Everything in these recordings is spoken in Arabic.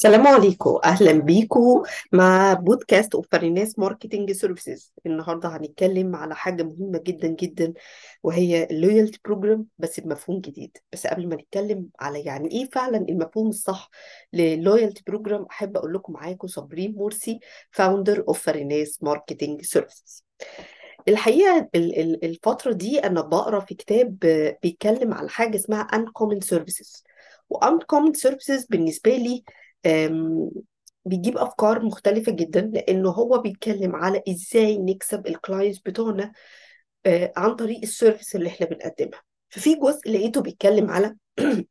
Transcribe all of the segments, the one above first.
السلام عليكم. أهلا بيكم مع بودكاست of فريناس marketing services. النهارده هنتكلم على حاجة مهمة جدا جدا وهي ال loyalty program بس بمفهوم جديد. بس قبل ما نتكلم على يعني إيه فعلا المفهوم الصح لل loyalty program أحب أقول لكم معاكم صابرين مرسي founder of فريناس marketing services. الحقيقة ال- ال- الفترة دي أنا بقرأ في كتاب بيتكلم على حاجة اسمها uncommon services. وuncommon services بالنسبة لي بيجيب أفكار مختلفة جدا لأنه هو بيتكلم على إزاي نكسب ال clients بتوعنا آه، عن طريق ال service اللي إحنا بنقدمها. ففي جزء لقيته بيتكلم على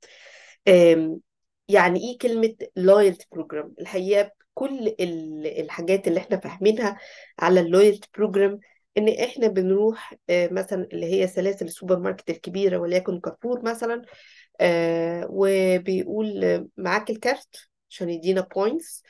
يعني إيه كلمة loyalty program الحقيقة كل ال- الحاجات اللي إحنا فاهمينها على ال loyalty program إن إحنا بنروح آه، مثلا اللي هي سلاسل السوبر ماركت الكبيرة وليكن كارفور مثلا آه، وبيقول معاك الكارت عشان يدينا points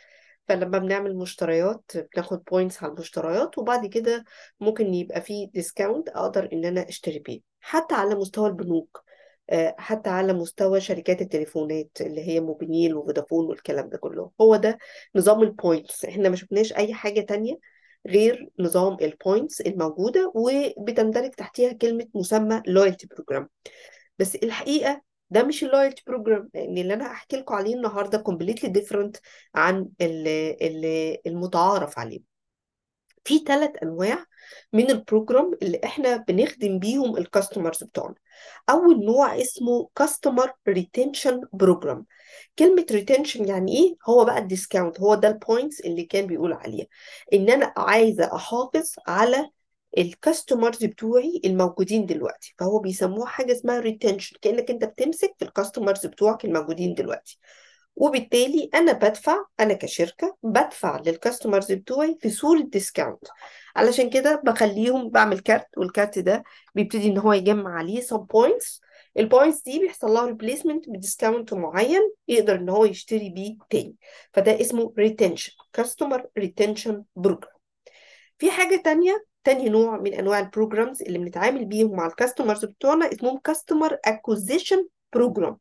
فلما بنعمل مشتريات بناخد points على المشتريات وبعد كده ممكن يبقى فيه discount أقدر إن أنا أشتري بيه. حتى على مستوى البنوك آه، حتى على مستوى شركات التليفونات اللي هي موبينيل وفودافون والكلام ده كله. هو ده نظام ال points إحنا ما شفناش أي حاجة تانية غير نظام ال points الموجودة وبتندرج تحتها كلمة مسمى loyalty program. بس الحقيقة ده مش ال loyalty program لأن اللي أنا هحكي لكم عليه النهارده completely different عن ال- ال- المتعارف عليه. في ثلاث أنواع من ال program اللي إحنا بنخدم بيهم ال customers بتوعنا. أول نوع اسمه customer retention program كلمة retention يعني إيه؟ هو بقى ال discount هو ده ال points اللي كان بيقول عليها. إن أنا عايزة أحافظ على ال customers بتوعي الموجودين دلوقتي فهو بيسموها حاجة اسمها retention كأنك أنت بتمسك في ال customers بتوعك الموجودين دلوقتي. وبالتالي أنا بدفع أنا كشركة بدفع لل customers بتوعي في صوره discount علشان كده بخليهم بعمل كارت والكارت ده بيبتدي إن هو يجمع عليه some points. ال points دي بيحصل لها replacement ب discount معين يقدر إن هو يشتري بيه تاني. فده اسمه retention customer retention program في حاجة تانية تاني نوع من أنواع ال programs اللي بنتعامل بيهم مع ال customers بتوعنا اسمهم customer acquisition program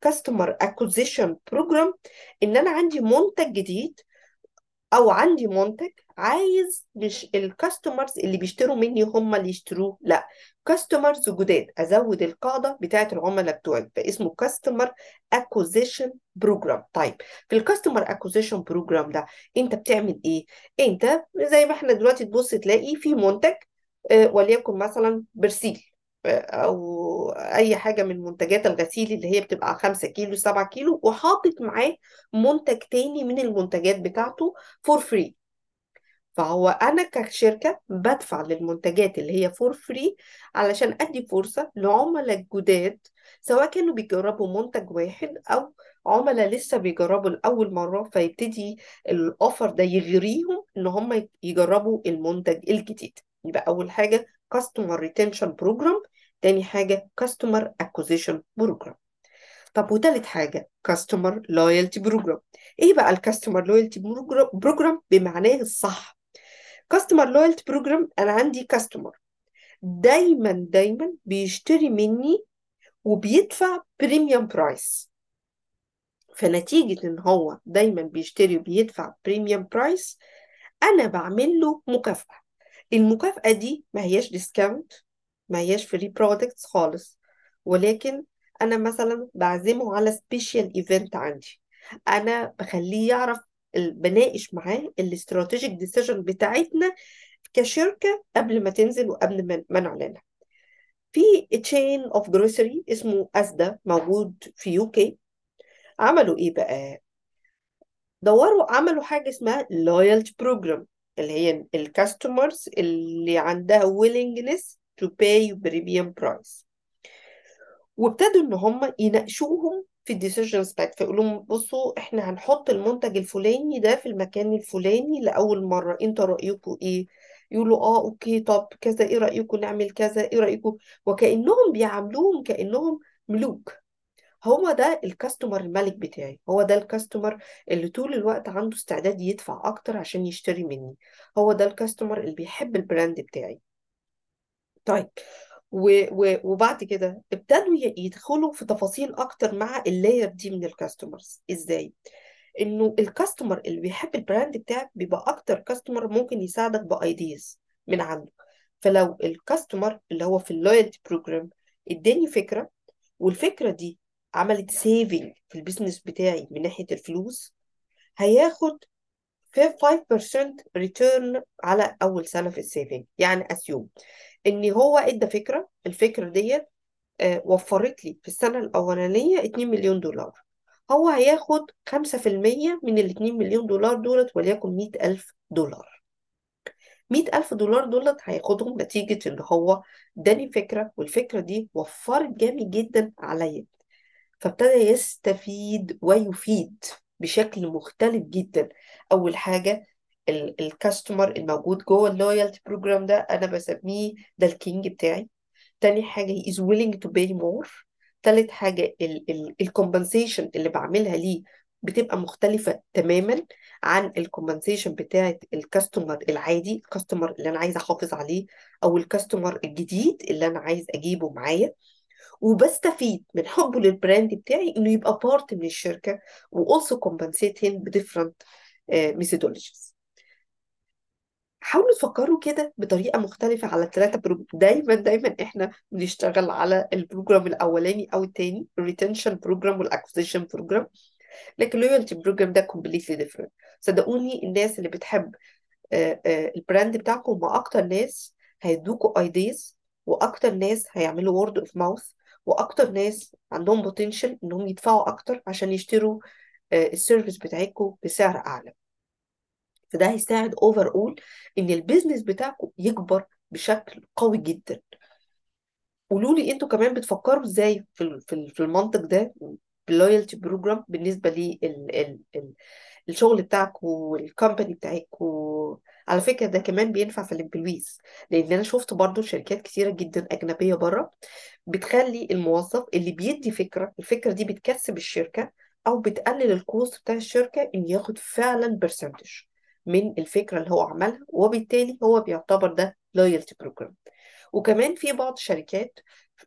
customer acquisition program إن أنا عندي منتج جديد أو عندي منتج عايز مش ال customers اللي بيشتروا مني هم اللي يشتروه لا customers جداد أزود القاعدة بتاعة العملاء بتوعي فاسمه customer acquisition program طيب في ال customer acquisition program ده أنت بتعمل إيه؟ أنت زي ما إحنا دلوقتي تبص تلاقي في منتج آه، وليكن مثلا برسيل. أو أي حاجة من منتجات الغسيل اللي هي بتبقى 5 كيلو 7 كيلو وحاطط معاه منتج تاني من المنتجات بتاعته for free فهو أنا كشركة بدفع للمنتجات اللي هي for free علشان أدي فرصة لعملاء جداد سواء كانوا بيجربوا منتج واحد أو عملاء لسه بيجربوا لأول مرة فيبتدي ال offer ده يغريهم إن هم يجربوا المنتج الجديد. يبقى أول حاجة customer retention program تاني حاجة customer acquisition program طب وتالت حاجة customer loyalty program إيه بقى ال customer loyalty program بمعناه الصح. customer loyalty program أنا عندي customer دايما دايما بيشتري مني وبيدفع premium price فنتيجة إن هو دايما بيشتري وبيدفع premium price أنا بعمل له مكافأة. المكافأة دي ما هياش discount ما هياش free products خالص. ولكن أنا مثلا بعزمه على special event عندي. أنا بخليه يعرف بناقش معاه ال strategic decision بتاعتنا كشركة قبل ما تنزل وقبل ما نعلنها. في chain of grocery اسمه اسدا موجود في UK عملوا إيه بقى؟ دوروا عملوا حاجة اسمها loyalty program اللي هي ال customers اللي عندها willingness to pay premium price. وابتدوا إن هم يناقشوهم في ال decisions بتاعت فيقولوا لهم بصوا إحنا هنحط المنتج الفلاني ده في المكان الفلاني لأول مرة انت رأيكم إيه؟ يقولوا آه okay طب كذا إيه رأيكم نعمل كذا؟ إيه رأيكم وكأنهم بيعاملوهم كأنهم ملوك. هو ده ال customer الملك بتاعي. هو ده ال customer اللي طول الوقت عنده استعداد يدفع أكتر عشان يشتري مني. هو ده ال customer اللي بيحب ال brand بتاعي. طيب و و وبعد كده ابتدوا يدخلوا في تفاصيل أكتر مع ال layer دي من ال customers إزاي؟ إنه ال customer اللي بيحب ال brand بتاعك بيبقى أكتر customer ممكن يساعدك ب ideas من عنده. فلو ال customer اللي هو في ال loyalty program اداني فكرة والفكرة دي عملت saving في ال business بتاعي من ناحية الفلوس هياخد 5% return على أول سنة في ال saving يعني assume إن هو إدى فكرة الفكرة ديت آه، وفرت لي في السنة الأولانية 2 مليون دولار. هو هياخد 5% من ال 2 مليون دولار دولت وليكن 100000 دولار. 100000 دولار دولت هياخدهم نتيجة إن هو اداني فكرة والفكرة دي وفرت جامد جدا عليا. فابتدى يستفيد ويفيد. بشكل مختلف جدا. أول حاجة ال customer الموجود جوه ال loyalty program ده أنا بسميه ده ال king بتاعي. تاني حاجة he is willing to pay more. تالت حاجة ال compensation اللي بعملها ليه بتبقى مختلفة تماما عن ال compensation بتاعت ال customer العادي ال customer اللي أنا عايزة أحافظ عليه أو ال customer الجديد اللي أنا عايز أجيبه معايا. وبستفيد من حبه لل brand بتاعي إنه يبقى part من الشركة و also compensate him ب different uh, methodologies. حاولوا تفكروا كده بطريقة مختلفة على الثلاثة program دايما دايما إحنا بنشتغل على ال program الأولاني أو التاني ال retention program وال acquisition program لكن ال loyalty program ده completely different صدقوني الناس اللي بتحب آه، آه، ال brand بتاعكم هم أكتر ناس هيدوكوا ideas وأكتر ناس هيعملوا word of mouth وأكتر ناس عندهم potential إنهم يدفعوا أكتر عشان يشتروا آه، ال service بتاعتكم بسعر أعلى. فده هيساعد overall ان ال business بتاعكم يكبر بشكل قوي جدا. قولوا لي أنتوا كمان بتفكروا إزاي في في المنطق ده بال loyalty program بالنسبة للشغل بتاعكم وال company بتاعكم على فكرة ده كمان بينفع في ال employees لأن أنا شفت برضو شركات كتيرة جدا أجنبية بره بتخلي الموظف اللي بيدي فكرة الفكرة دي بتكسب الشركة أو بتقلل ال cost بتاع الشركة ان ياخد فعلا percentage من الفكرة اللي هو عملها وبالتالي هو بيعتبر ده loyalty program وكمان في بعض الشركات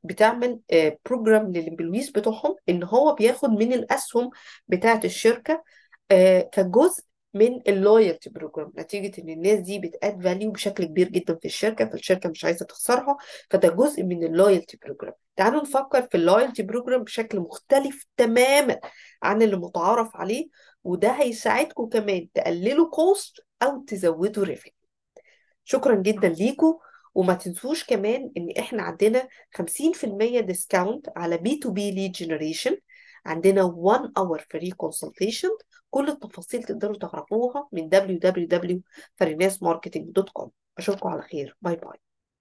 بتعمل program لل employees بتوعهم إن هو بياخد من الأسهم بتاعة الشركة آه، كجزء من ال loyalty program نتيجة إن الناس دي بت add value بشكل كبير جدا في الشركة فالشركة مش عايزة تخسرها فده جزء من ال loyalty program. تعالوا نفكر في ال loyalty program بشكل مختلف تماما عن اللي متعارف عليه وده هيساعدكم كمان تقللوا cost أو تزودوا revenue شكرا جدا ليكم وما تنسوش كمان إن إحنا عندنا 50% discount على B2B lead generation عندنا 1 hour free consultation كل التفاصيل تقدروا تعرفوها من www.farinasmarketing.com أشوفكم على خير. bye bye